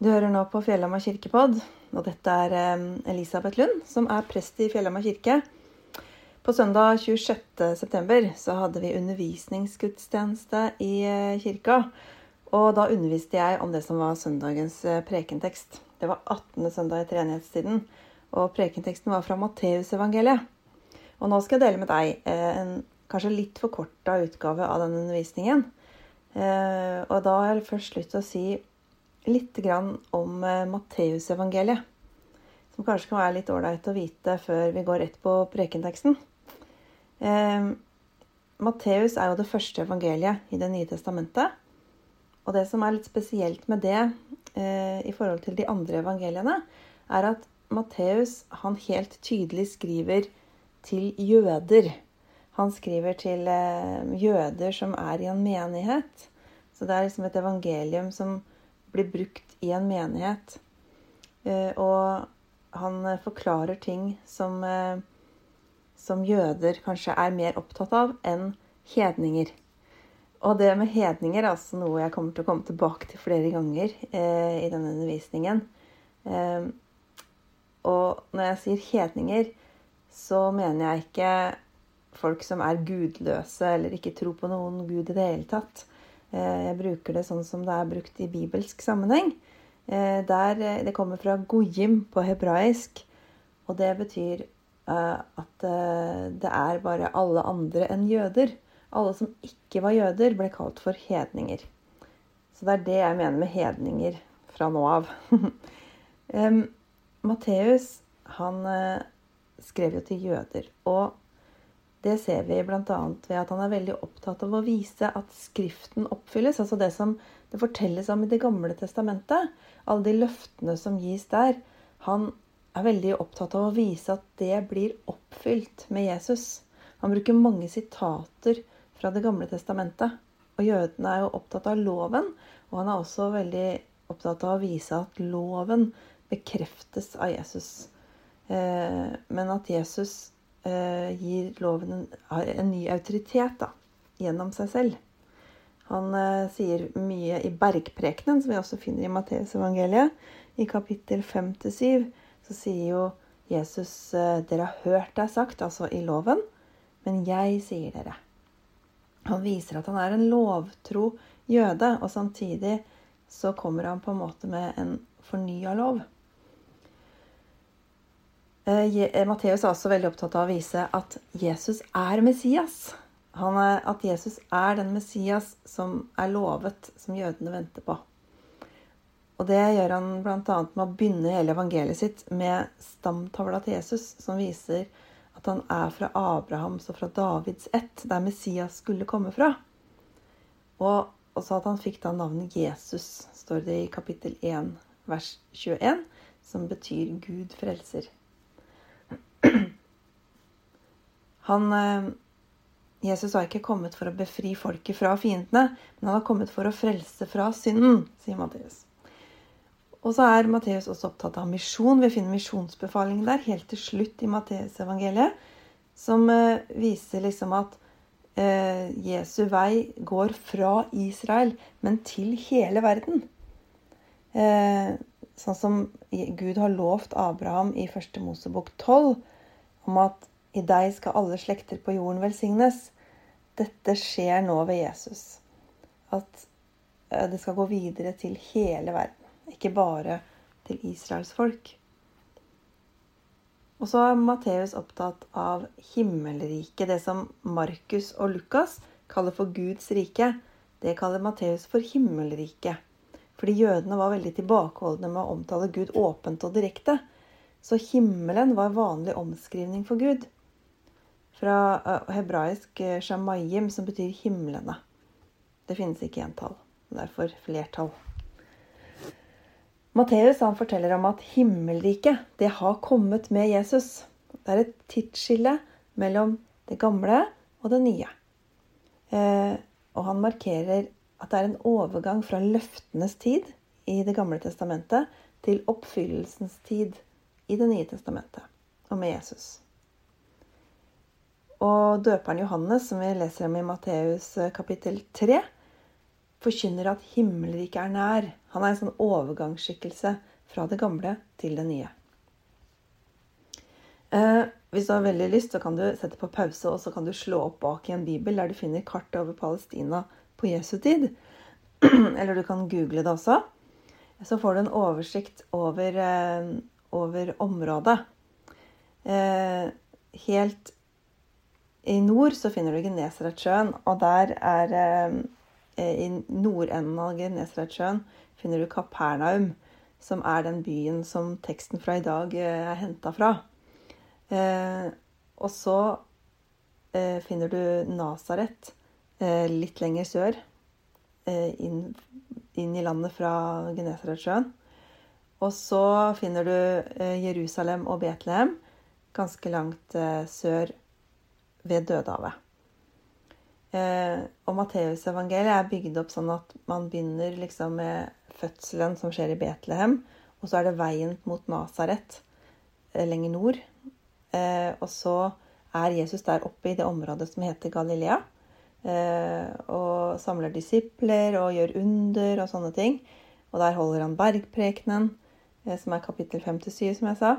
Du hører nå på Fjellhamar kirkepodd, og dette er eh, Elisabeth Lund, som er prest i Fjellhamar kirke. På søndag 26.9 så hadde vi undervisningsgudstjeneste i eh, kirka. Og da underviste jeg om det som var søndagens eh, prekentekst. Det var 18. søndag i treenighetstiden, og prekenteksten var fra Matteusevangeliet. Og nå skal jeg dele med deg en kanskje litt forkorta utgave av den undervisningen. Og da har jeg først lyst til å si litt grann om eh, Matteusevangeliet. Som kanskje kan være litt ålreit å vite før vi går rett på prekenteksten. Eh, Matteus er jo det første evangeliet i Det nye testamentet. Og det som er litt spesielt med det eh, i forhold til de andre evangeliene, er at Matteus han helt tydelig skriver til jøder. Han skriver til eh, jøder som er i en menighet. Så det er liksom et evangelium som blir brukt i en menighet. Eh, og han eh, forklarer ting som, eh, som jøder kanskje er mer opptatt av enn hedninger. Og det med hedninger er altså noe jeg kommer til å komme tilbake til flere ganger eh, i denne undervisningen. Eh, og når jeg sier hedninger, så mener jeg ikke folk som er gudløse eller ikke tror på noen gud i det hele tatt. Eh, jeg bruker det sånn som det er brukt i bibelsk sammenheng. Eh, der eh, det kommer fra goyim på hebraisk, og det betyr at det er bare alle andre enn jøder. Alle som ikke var jøder, ble kalt for hedninger. Så det er det jeg mener med hedninger fra nå av. Matteus, han skrev jo til jøder. Og det ser vi bl.a. ved at han er veldig opptatt av å vise at Skriften oppfylles. Altså det som det fortelles om i Det gamle testamentet. Alle de løftene som gis der. Han er veldig opptatt av å vise at det blir oppfylt med Jesus. Han bruker mange sitater fra Det gamle testamentet. Og jødene er jo opptatt av loven. Og han er også veldig opptatt av å vise at loven bekreftes av Jesus. Eh, men at Jesus gir loven en, en, ny autoritet da, gjennom seg selv. Han eh, sier mye i bergprekenen, som vi også finner i Matteusevangeliet. I kapittel 5-7 så sier jo Jesus eh, dere har hørt det sagt, altså i loven, men jeg sier dere. Han viser at han er en lovtro jøde, og samtidig så kommer han på en måte med en fornya lov. Eh, eh, Matteus er også veldig opptatt av å vise at Jesus er Messias. Er, at Jesus er den Messias som er lovet, som jødene venter på. Og Det gjør han bl.a. med å begynne hele evangeliet sitt med stamtavla til Jesus, som viser at han er fra Abrahams og fra Davids ett, der Messias skulle komme fra. Og også at han fikk da navnet Jesus, står det i kapittel 1, vers 21, som betyr Gud frelser. Han, eh, Jesus har ikke kommet for å befri folket fra fiendene, men han har kommet for å frelse fra synden, sier Matteus. Og så er Matteus også opptatt av misjon. Vi finner misjonsbefalingen der helt til slutt i Matteusevangeliet, som eh, viser liksom at eh, Jesu vei går fra Israel, men til hele verden. Sånn som Gud har lovt Abraham i første Mosebok 12, om at i deg skal alle slekter på jorden velsignes. Dette skjer nå ved Jesus. At eh, det skal gå videre til hele verden, ikke bare til Israels folk. Og så er Matteus opptatt av himmelriket, det som Markus og Lukas kaller for Guds rike. Det kaller Matteus for himmelriket. Fordi jødene var veldig tilbakeholdne med å omtale Gud åpent og direkte. Så himmelen var vanlig omskrivning for Gud fra uh, hebraisk uh, shamayim, som betyr himlene. Det finnes ikke entall. Derfor flertall. Matteus forteller om at himmelriket det har kommet med Jesus. Det er et tidsskille mellom det gamle og det nye. Eh, og han markerer at det er en overgang fra løftenes tid i Det gamle testamentet til oppfyllelsens tid i Det nye testamentet og med Jesus. Og døperen Johannes, som vi leser om i Matteus eh, kapittel 3, forkynner at himmelriket er nær. Han er en sånn overgangsskikkelse fra det gamle til det nye. Eh, hvis du har veldig lyst, så kan du sette på pause og så kan du slå opp bak i en bibel der du finner kart over Palestina på Jesu tid. Eller du kan google det også. Så får du en oversikt over, eh, over området. Helt i nord så finner du Genesaretsjøen, og der er eh, I nordenden av Genesaretsjøen finner du Kapernaum, som er den byen som teksten fra i dag eh, er henta fra. Eh, og så eh, finner du Nasaret eh, litt lenger sør, eh, inn, inn, i landet fra Genesaretsjøen. Og så finner du eh, Jerusalem og Betlehem ganske langt eh, sør ved Dødehavet. og Matteusevangeliet er bygd opp sånn at man begynner liksom med fødselen som skjer i Betlehem, og så er det veien mot Nasaret lenger nord. Eh, og så er Jesus der oppe i det området som heter Galilea. Eh, og samler disipler og gjør under og sånne ting. Og der holder han bergprekenen, eh, som er kapittel 5-7, som jeg sa.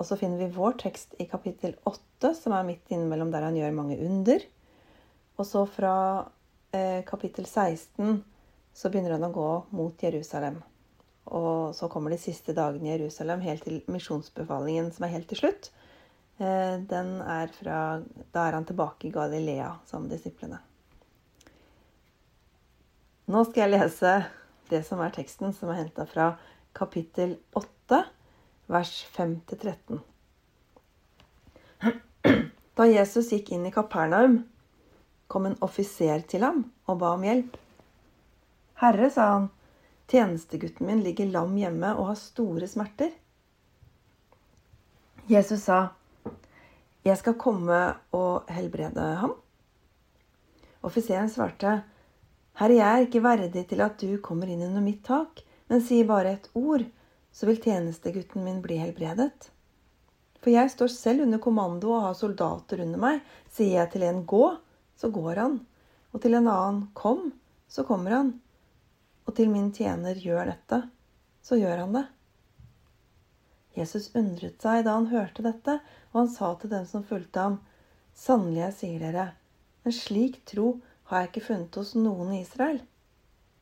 Og så finner vi vår tekst i kapittel 8, som er midt innimellom der han gjør mange under. Og så fra eh, kapittel 16 så begynner han å gå mot Jerusalem. Og så kommer de siste dagene i Jerusalem, helt til misjonsbefalingen som er helt til slutt. Eh, den er fra Da er han tilbake i Galilea med disiplene. Nå skal jeg lese det som er teksten, som er henta fra kapittel 8, vers 5-13. Da Jesus gikk inn i Kapernaum, kom en offiser til ham og ba om hjelp. Herre, sa han, tjenestegutten min ligger lam hjemme og har store smerter. Jesus sa, jeg skal komme og helbrede ham. Offiseren svarte, Herre, jeg er ikke verdig til at du kommer inn under mitt tak, men sier bare et ord, så vil tjenestegutten min bli helbredet. For jeg står selv under kommando og har soldater under meg. Sier jeg til en gå, så går han. Og til en annen kom, så kommer han. Og til min tjener gjør dette, så gjør han det. Jesus undret seg da han hørte dette, og han sa til dem som fulgte ham, Sannelig, jeg sier dere, en slik tro har jeg ikke funnet hos noen i Israel.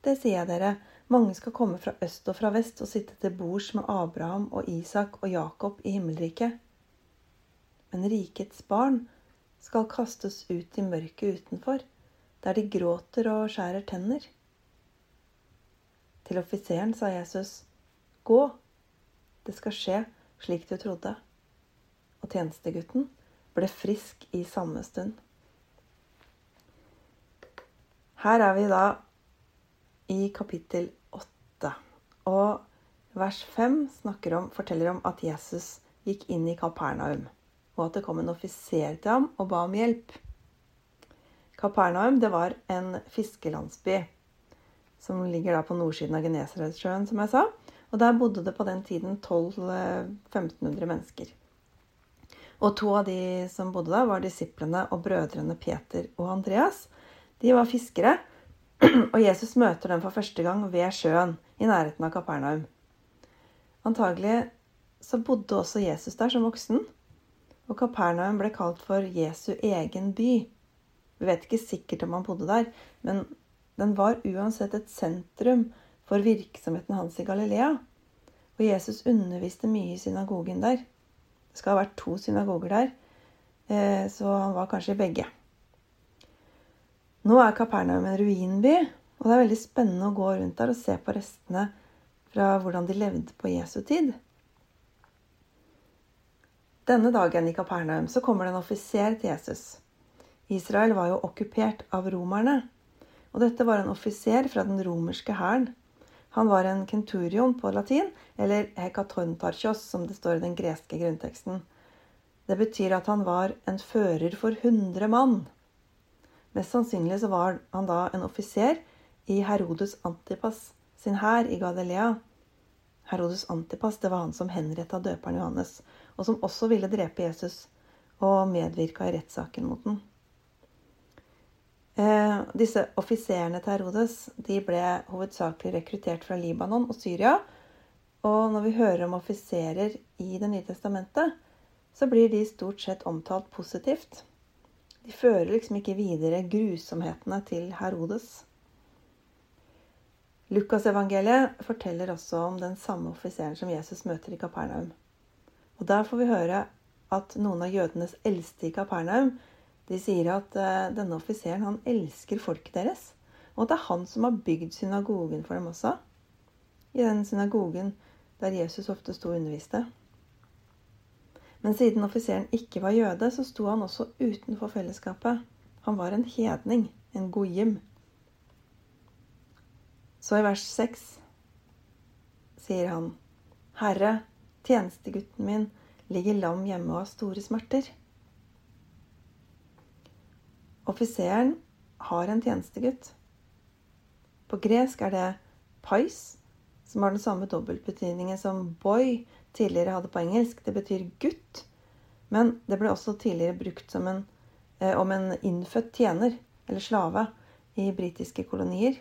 Det sier jeg dere, mange skal komme fra øst og fra vest og sitte til bords med Abraham og Isak og Jakob i himmelriket. Men rikets barn skal kastes ut i mørket utenfor, der de gråter og skjærer tenner. Til offiseren sa Jesus, Gå, det skal skje slik du trodde. Og tjenestegutten ble frisk i samme stund. Her er vi da i kapittel 8. Og vers 5 om, forteller om at Jesus gikk inn i Kapernaum, og at det kom en offiser til ham og ba om hjelp. Kapernaum det var en fiskelandsby som ligger da på nordsiden av Genesaretsjøen, som jeg sa. Og der bodde det på den tiden 1200-1500 mennesker. Og to av de som bodde der, var disiplene og brødrene Peter og Andreas. De var fiskere, og Jesus møter dem for første gang ved sjøen i nærheten av Kapernaum. Antagelig så bodde også Jesus der som voksen, og Kapernaum ble kalt for Jesu egen by. Vi vet ikke sikkert om han bodde der, men den var uansett et sentrum for virksomheten hans i Galilea. Og Jesus underviste mye i synagogen der. Det skal ha vært to synagoger der, eh, så han var kanskje i begge. Nå er Kapernaum en ruinby, og det er veldig spennende å gå rundt der og se på restene fra hvordan de levde på Jesu tid. Denne dagen i Kapernaum så kommer det en offiser til Jesus. Israel var jo okkupert av romerne, og dette var en offiser fra den romerske hæren. Han var en kenturion på latin, eller hekatontarchos, som det står i den greske grunnteksten. Det betyr at han var en fører for 100 mann. Mest sannsynlig så var han da en offiser i Herodes Antipas sin hær i Galilea. Herodes Antipas det var han som henretta døperen Johannes, og som også ville drepe Jesus og medvirka i rettssaken mot den. Eh, disse offiserene til Herodes de ble hovedsakelig rekruttert fra Libanon og Syria. Og når vi hører om offiserer i Det nye testamentet, så blir de stort sett omtalt positivt. De fører liksom ikke videre grusomhetene til Herodes. Lukasevangeliet forteller også om den samme offiseren som Jesus møter i Kapernaum. Og Der får vi høre at noen av jødenes eldste i Kapernaum de sier at uh, denne offiseren han elsker folket deres. Og at det er han som har bygd synagogen for dem også. I den synagogen der Jesus ofte sto og underviste. Men siden offiseren ikke var jøde, så sto han også utenfor fellesskapet. Han var en hedning, en goyim. Så i vers 6 sier han, Herre, tjenestegutten min ligger lam hjemme og har store smerter. Offiseren har en tjenestegutt. På gresk er det pais, som har den samme dobbeltbetydningen som boy tidligere hadde på engelsk. Det betyr gutt. Men det ble også tidligere brukt en, eh, om en innfødt tjener, eller slave, i britiske kolonier.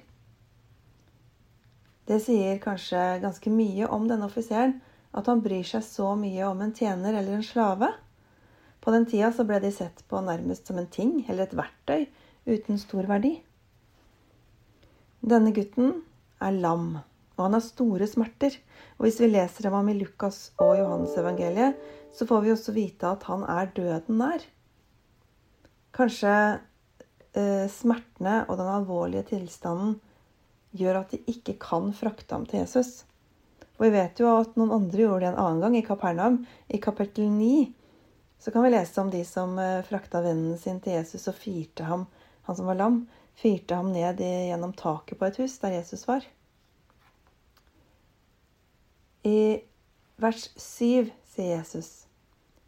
Det sier kanskje ganske mye om denne offiseren, at han bryr seg så mye om en tjener eller en slave. På den tida så ble de sett på nærmest som en ting eller et verktøy uten stor verdi. Denne gutten er lam, og han har store smerter. Og hvis vi leser om ham i Lukas og Johannes evangeliet, så får vi også vite at han er døden nær. Kanskje eh, smertene og den alvorlige tilstanden gjør at de ikke kan frakte ham til Jesus. Og vi vet jo at noen andre gjorde det en annen gang, i Kapernaum, i kapittel 9 så kan vi lese om de som eh, frakta vennen sin til Jesus og firte ham, han som var lam, firte ham ned gjennom taket på et hus der Jesus var. I vers 7 sier Jesus,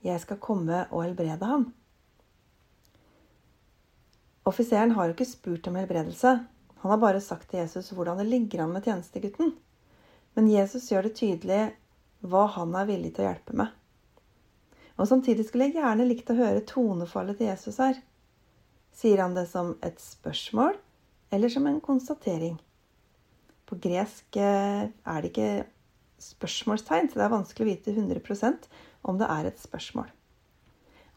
'Jeg skal komme og helbrede ham'. Offiseren har jo ikke spurt om helbredelse. Han har bare sagt til Jesus hvordan det ligger an med tjenestegutten. Men Jesus gjør det tydelig hva han er villig til å hjelpe med. Og samtidig skulle jeg gjerne likt å høre tonefallet til Jesus her. Sier han det som et spørsmål eller som en konstatering? På gresk eh, er det ikke spørsmålstegn, så det er vanskelig å vite 100% om det er et spørsmål.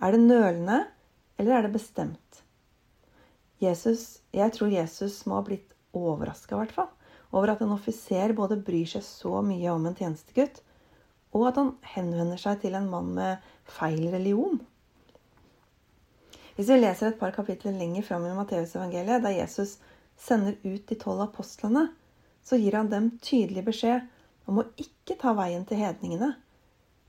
Er det nølende, eller er det bestemt? Jesus, jeg tror Jesus må ha blitt overraska, i hvert fall, over at en offiser både bryr seg så mye om en tjenestegutt, og at han henvender seg til en mann med feil religion. Hvis vi leser et par kapitler lenger fram i Matteusevangeliet, der Jesus sender ut de tolv apostlene, så gir han dem tydelig beskjed om å ikke ta veien til hedningene,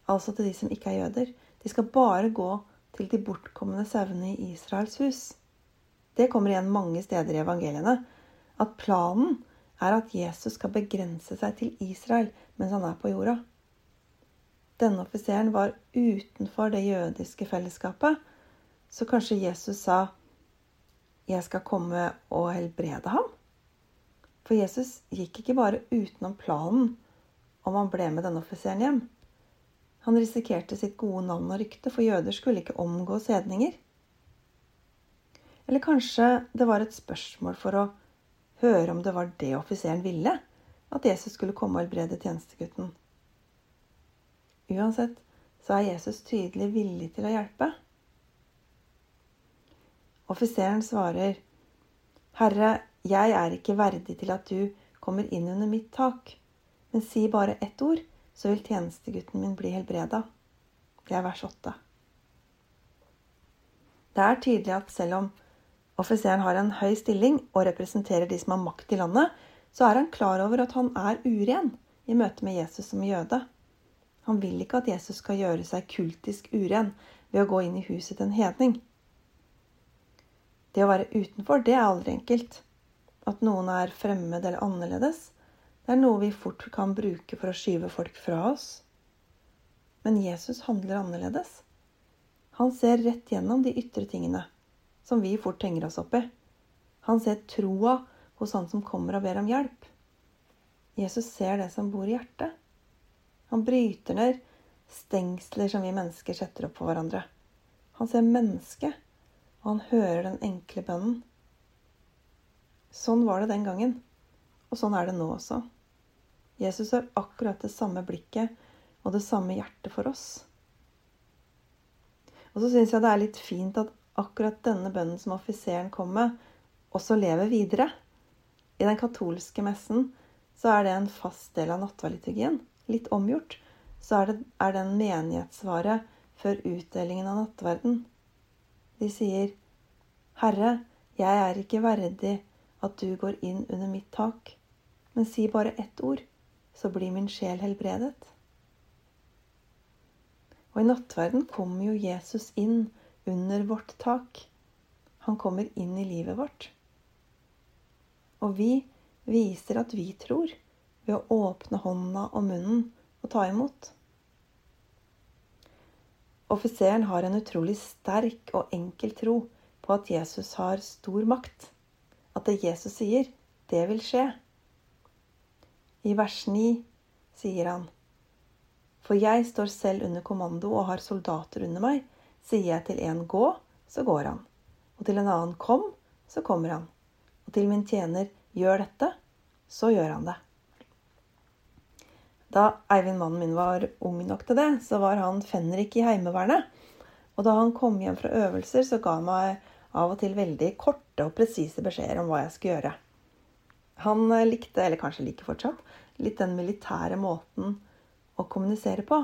altså til de som ikke er jøder. De skal bare gå til de bortkomne sauene i Israels hus. Det kommer igjen mange steder i evangeliene. At planen er at Jesus skal begrense seg til Israel mens han er på jorda. Denne offiseren var utenfor det jødiske fellesskapet, så kanskje Jesus sa 'Jeg skal komme og helbrede ham'? For Jesus gikk ikke bare utenom planen om han ble med denne offiseren hjem. Han risikerte sitt gode navn og rykte, for jøder skulle ikke omgå sedninger. Eller kanskje det var et spørsmål for å høre om det var det offiseren ville, at Jesus skulle komme og helbrede tjenestegutten. Uansett så er Jesus tydelig villig til å hjelpe. Offiseren svarer, 'Herre, jeg er ikke verdig til at du kommer inn under mitt tak.' 'Men si bare ett ord, så vil tjenestegutten min bli helbreda.' Det er vers 8. Det er tydelig at selv om offiseren har en høy stilling og representerer de som har makt i landet, så er han klar over at han er uren i møte med Jesus som jøde. Han vil ikke at Jesus skal gjøre seg kultisk uren ved å gå inn i huset til en hedning. Det å være utenfor, det er aldri enkelt. At noen er fremmed eller annerledes, det er noe vi fort kan bruke for å skyve folk fra oss. Men Jesus handler annerledes. Han ser rett gjennom de ytre tingene, som vi fort henger oss opp i. Han ser troa hos han som kommer og ber om hjelp. Jesus ser det som bor i hjertet. Han bryter ned stengsler som vi mennesker setter opp for hverandre. Han ser mennesket, og han hører den enkle bønnen. Sånn var det den gangen, og sånn er det nå også. Jesus har akkurat det samme blikket og det samme hjertet for oss. Og så syns jeg det er litt fint at akkurat denne bønnen som offiseren kom med, også lever videre. I den katolske messen så er det en fast del av nattverdliturgien. Litt omgjort. Så er det, er det en menighetssvare før utdelingen av nattverden. De sier, Herre, jeg er ikke verdig at du går inn under mitt tak, men si bare ett ord, så blir min sjel helbredet. Og i nattverden kommer jo Jesus inn under vårt tak. Han kommer inn i livet vårt. Og vi viser at vi tror ved å åpne hånda og munnen og ta imot. Offiseren har en utrolig sterk og enkel tro på at Jesus har stor makt. At det Jesus sier, det vil skje. I vers 9 sier han For jeg står selv under kommando og har soldater under meg. Sier jeg til en gå, så går han. Og til en annen kom, så kommer han. Og til min tjener gjør dette, så gjør han det. Da Eivind, mannen min, var ung nok til det, så var han fenrik i Heimevernet. Og da han kom hjem fra øvelser, så ga han meg av og til veldig korte og presise beskjeder om hva jeg skulle gjøre. Han likte, eller kanskje liker fortsatt, litt den militære måten å kommunisere på.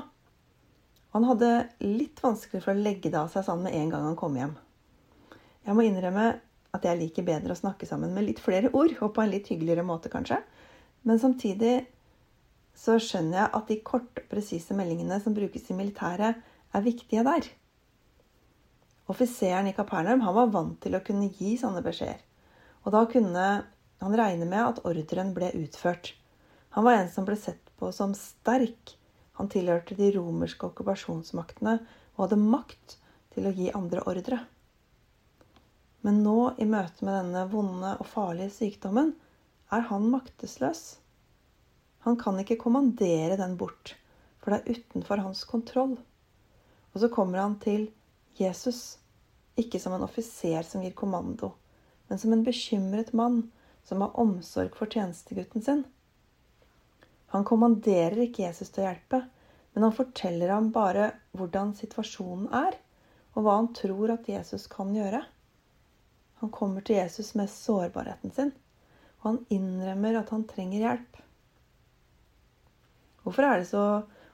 Han hadde litt vanskelig for å legge det av seg sånn med en gang han kom hjem. Jeg må innrømme at jeg liker bedre å snakke sammen med litt flere ord, og på en litt hyggeligere måte, kanskje. Men samtidig så skjønner jeg at de korte, presise meldingene som brukes i militæret, er viktige der. Offiseren i Kapernaum han var vant til å kunne gi sånne beskjeder. Og da kunne han regne med at ordren ble utført. Han var en som ble sett på som sterk. Han tilhørte de romerske okkupasjonsmaktene og hadde makt til å gi andre ordre. Men nå, i møte med denne vonde og farlige sykdommen, er han maktesløs. Han kan ikke kommandere den bort, for det er utenfor hans kontroll. Og så kommer han til Jesus, ikke som en offiser som gir kommando, men som en bekymret mann som har omsorg for tjenestegutten sin. Han kommanderer ikke Jesus til å hjelpe, men han forteller ham bare hvordan situasjonen er, og hva han tror at Jesus kan gjøre. Han kommer til Jesus med sårbarheten sin, og han innrømmer at han trenger hjelp. Hvorfor er det så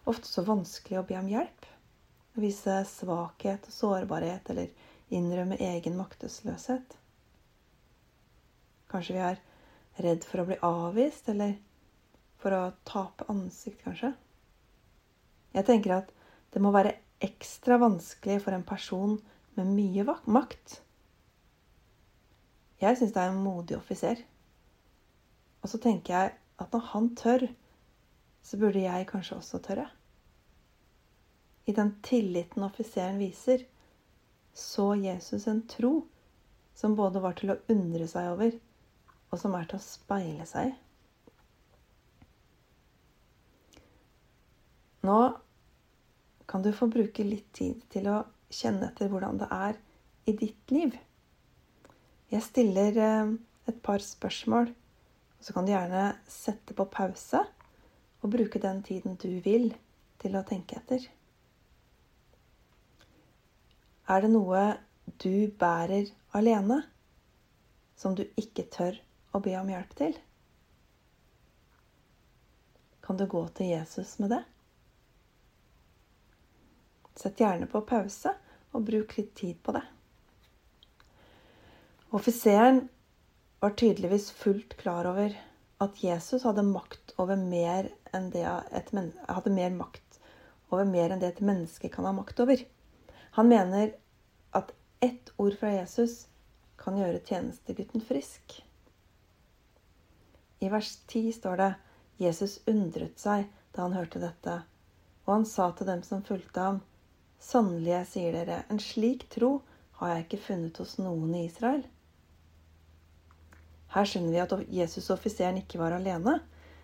ofte så vanskelig å be om hjelp? Å vise svakhet og sårbarhet eller innrømme egen maktesløshet? Kanskje vi er redd for å bli avvist, eller for å tape ansikt, kanskje? Jeg tenker at det må være ekstra vanskelig for en person med mye makt jeg syns det er en modig offiser. Og så tenker jeg at når han tør, så burde jeg kanskje også tørre. I den tilliten offiseren viser, så Jesus en tro som både var til å undre seg over, og som er til å speile seg i. Nå kan du få bruke litt tid til å kjenne etter hvordan det er i ditt liv. Jeg stiller eh, et par spørsmål, så kan du gjerne sette på pause og bruke den tiden du vil til å tenke etter. Er det noe du bærer alene, som du ikke tør å be om hjelp til? Kan du gå til Jesus med det? Sett gjerne på pause, og bruk litt tid på det. Offiseren var tydeligvis fullt klar over at Jesus hadde makt over mer enn det et hadde mer makt over mer enn det et menneske kan ha makt over. Han mener at ett ord fra Jesus kan gjøre tjenestegutten frisk. I vers 10 står det Jesus undret seg da han hørte dette, og han sa til dem som fulgte ham, Sannelig, jeg sier dere, en slik tro har jeg ikke funnet hos noen i Israel. Her skjønner vi at Jesus-offiseren ikke var alene.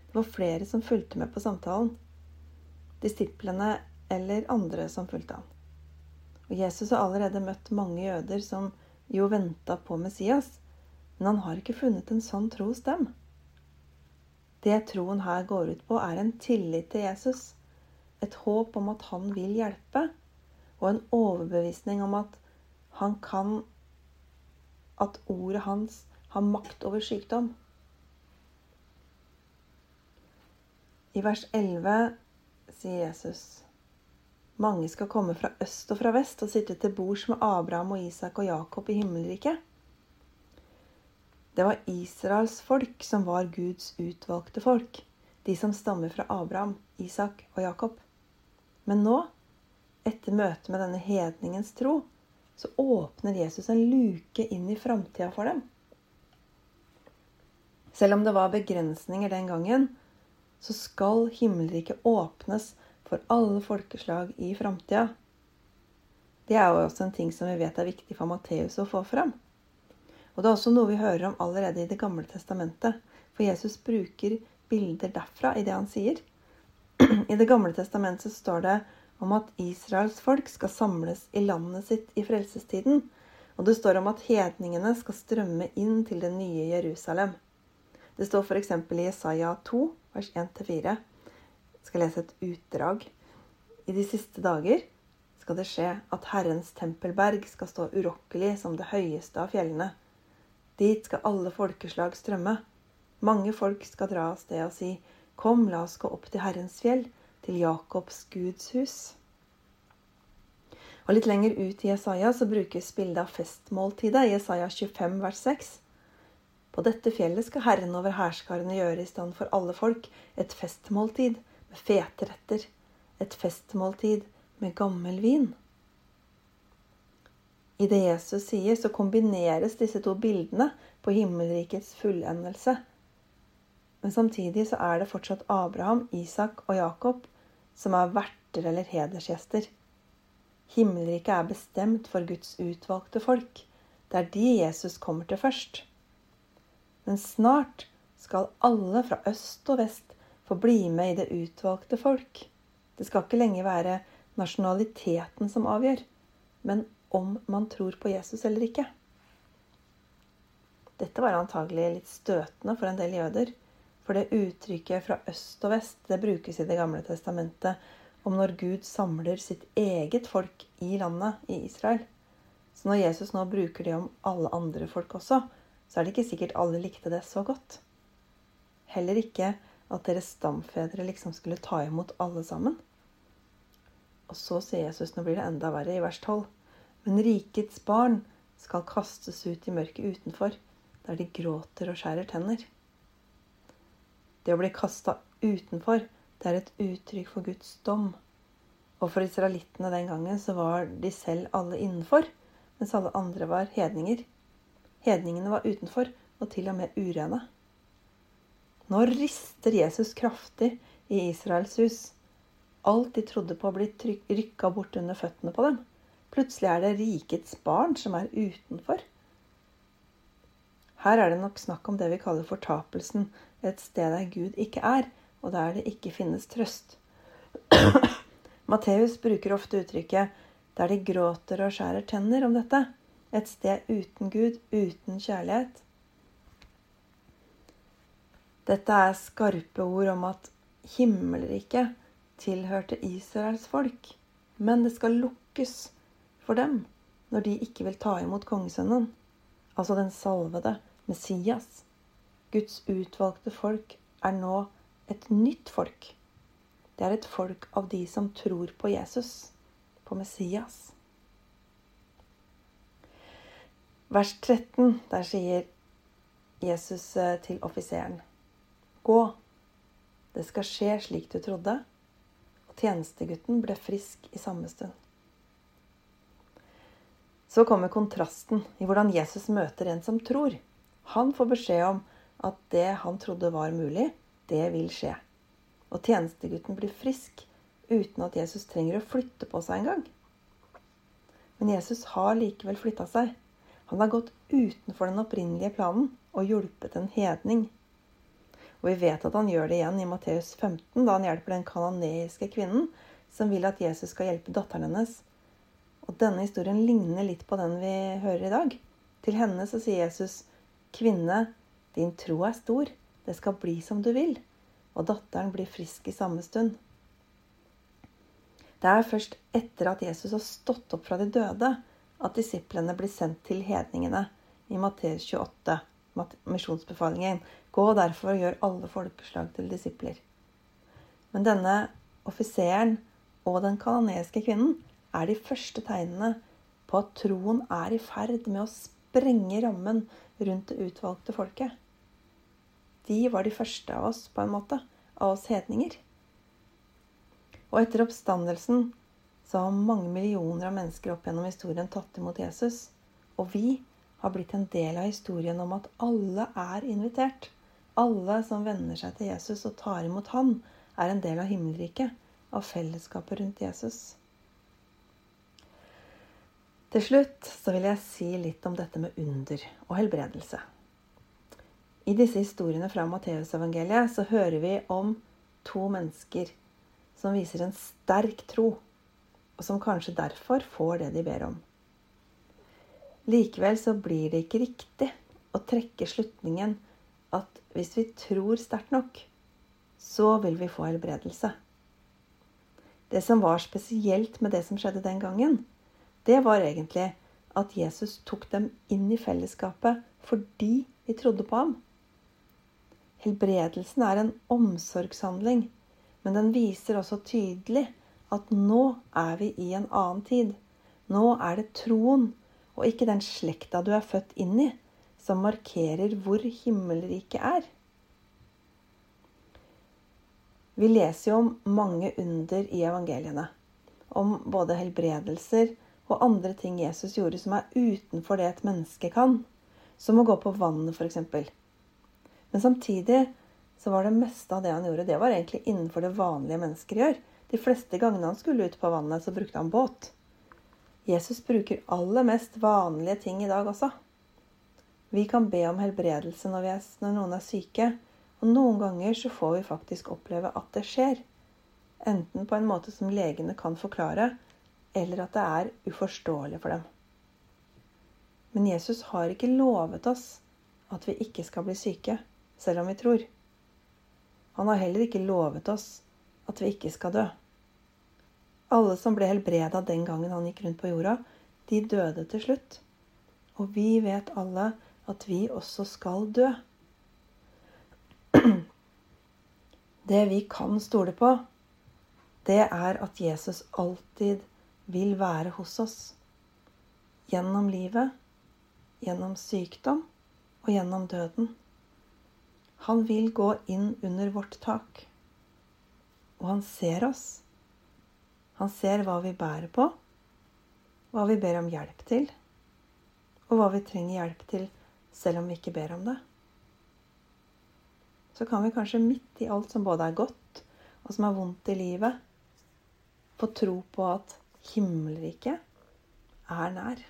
Det var flere som fulgte med på samtalen. Disiplene eller andre som fulgte han. Og Jesus har allerede møtt mange jøder som jo venta på Messias. Men han har ikke funnet en sånn tro hos dem. Det troen her går ut på, er en tillit til Jesus, et håp om at han vil hjelpe, og en overbevisning om at han kan At ordet hans har makt over sykdom. I vers 11 sier Jesus mange skal komme fra øst og fra vest og sitte til bords med Abraham og Isak og Jakob i himmelriket. Det var Israels folk som var Guds utvalgte folk, de som stammer fra Abraham, Isak og Jakob. Men nå, etter møtet med denne hedningens tro, så åpner Jesus en luke inn i framtida for dem. Selv om det var begrensninger den gangen, så skal himmelriket åpnes for alle folkeslag i framtida. Det er jo også en ting som vi vet er viktig for Matteus å få fram. Og det er også noe vi hører om allerede i Det gamle testamentet. For Jesus bruker bilder derfra i det han sier. I Det gamle testamentet står det om at Israels folk skal samles i landet sitt i frelsestiden. Og det står om at hedningene skal strømme inn til det nye Jerusalem. Det står f.eks. i Jesaja 2, vers 1-4. Jeg skal lese et utdrag. I de siste dager skal det skje at Herrens tempelberg skal stå urokkelig som det høyeste av fjellene. Dit skal alle folkeslag strømme. Mange folk skal dra av sted og si, Kom, la oss gå opp til Herrens fjell, til Jakobs Guds hus. Og Litt lenger ut i Jesaja så brukes bildet av festmåltidet i Jesaja 25 vers 6. På dette fjellet skal Herren over hærskarene gjøre i stand for alle folk et festmåltid med fete retter, et festmåltid med gammel vin. I det Jesus sier, så kombineres disse to bildene på himmelrikets fullendelse. Men samtidig så er det fortsatt Abraham, Isak og Jakob som er verter eller hedersgjester. Himmelriket er bestemt for Guds utvalgte folk. Det er de Jesus kommer til først. Men snart skal alle fra øst og vest få bli med i det utvalgte folk. Det skal ikke lenger være nasjonaliteten som avgjør, men om man tror på Jesus eller ikke. Dette var antagelig litt støtende for en del jøder. For det uttrykket fra øst og vest det brukes i Det gamle testamentet om når Gud samler sitt eget folk i landet, i Israel. Så når Jesus nå bruker det om alle andre folk også, så er det ikke sikkert alle likte det så godt. Heller ikke at deres stamfedre liksom skulle ta imot alle sammen. Og så sier Jesus, nå blir det enda verre, i vers 12. Men rikets barn skal kastes ut i mørket utenfor, der de gråter og skjærer tenner. Det å bli kasta utenfor, det er et uttrykk for Guds dom. Og for israelittene den gangen så var de selv alle innenfor, mens alle andre var hedninger. Hedningene var utenfor, og til og med urene. Nå rister Jesus kraftig i Israels hus. Alt de trodde på, blir rykka bort under føttene på dem. Plutselig er det rikets barn som er utenfor. Her er det nok snakk om det vi kaller fortapelsen, et sted der Gud ikke er, og der det ikke finnes trøst. Matteus bruker ofte uttrykket 'der de gråter og skjærer tenner' om dette. Et sted uten Gud, uten kjærlighet. Dette er skarpe ord om at himmelriket tilhørte Israels folk, men det skal lukkes for dem når de ikke vil ta imot kongesønnen, altså den salvede Messias. Guds utvalgte folk er nå et nytt folk. Det er et folk av de som tror på Jesus, på Messias. Vers 13, der sier Jesus eh, til offiseren.: Gå, det skal skje slik du trodde. Og tjenestegutten ble frisk i samme stund. Så kommer kontrasten i hvordan Jesus møter en som tror. Han får beskjed om at det han trodde var mulig, det vil skje. Og tjenestegutten blir frisk uten at Jesus trenger å flytte på seg engang. Men Jesus har likevel flytta seg. Han har gått utenfor den opprinnelige planen og hjulpet en hedning. Og vi vet at han gjør det igjen i Matteus 15, da han hjelper den kanoneiske kvinnen som vil at Jesus skal hjelpe datteren hennes og denne historien ligner litt på den vi hører i dag. Til henne så sier Jesus, Kvinne, din tro er stor, det skal bli som du vil. Og datteren blir frisk i samme stund. Det er først etter at Jesus har stått opp fra de døde, at disiplene blir sendt til hedningene i Matteus 28, misjonsbefalingen. Gå derfor og gjør alle folkeslag til disipler. Men denne offiseren og den kanadiske kvinnen er de første tegnene på at troen er i ferd med å sprenge rammen rundt det utvalgte folket. De var de første av oss, på en måte, av oss hedninger. Og etter oppstandelsen så har mange millioner av mennesker opp gjennom historien tatt imot Jesus. Og vi har blitt en del av historien om at alle er invitert. Alle som venner seg til Jesus og tar imot Han, er en del av himmelriket, av fellesskapet rundt Jesus. Til slutt så vil jeg si litt om dette med under og helbredelse. I disse historiene fra Matteusevangeliet så hører vi om to mennesker som viser en sterk tro, og som kanskje derfor får det de ber om. Likevel så blir det ikke riktig å trekke slutningen at hvis vi tror sterkt nok, så vil vi få helbredelse. Det som var spesielt med det som skjedde den gangen, det var egentlig at Jesus tok dem inn i fellesskapet fordi de trodde på ham. Helbredelsen er en omsorgshandling, men den viser også tydelig at nå er vi i en annen tid. Nå er det troen, og ikke den slekta du er født inn i, som markerer hvor himmelriket er. Vi leser jo om mange under i evangeliene. Om både helbredelser og andre ting Jesus gjorde som er utenfor det et menneske kan. Som å gå på vannet, f.eks. Men samtidig så var det meste av det han gjorde, det var egentlig innenfor det vanlige mennesker gjør. De fleste gangene han skulle ut på vannet, så brukte han båt. Jesus bruker aller mest vanlige ting i dag også. Vi kan be om helbredelse når, er, når noen er syke, og noen ganger så får vi faktisk oppleve at det skjer. Enten på en måte som legene kan forklare, eller at det er uforståelig for dem. Men Jesus har ikke lovet oss at vi ikke skal bli syke, selv om vi tror. Han har heller ikke lovet oss at vi ikke skal dø. Alle som ble helbreda den gangen han gikk rundt på jorda, de døde til slutt. Og vi vet alle at vi også skal dø. Det vi kan stole på, det er at Jesus alltid vil være hos oss. Gjennom livet, gjennom sykdom og gjennom døden. Han vil gå inn under vårt tak. Og han ser oss. Han ser hva vi bærer på, hva vi ber om hjelp til, og hva vi trenger hjelp til selv om vi ikke ber om det. Så kan vi kanskje midt i alt som både er godt og som er vondt i livet, få tro på at himmelriket er nær.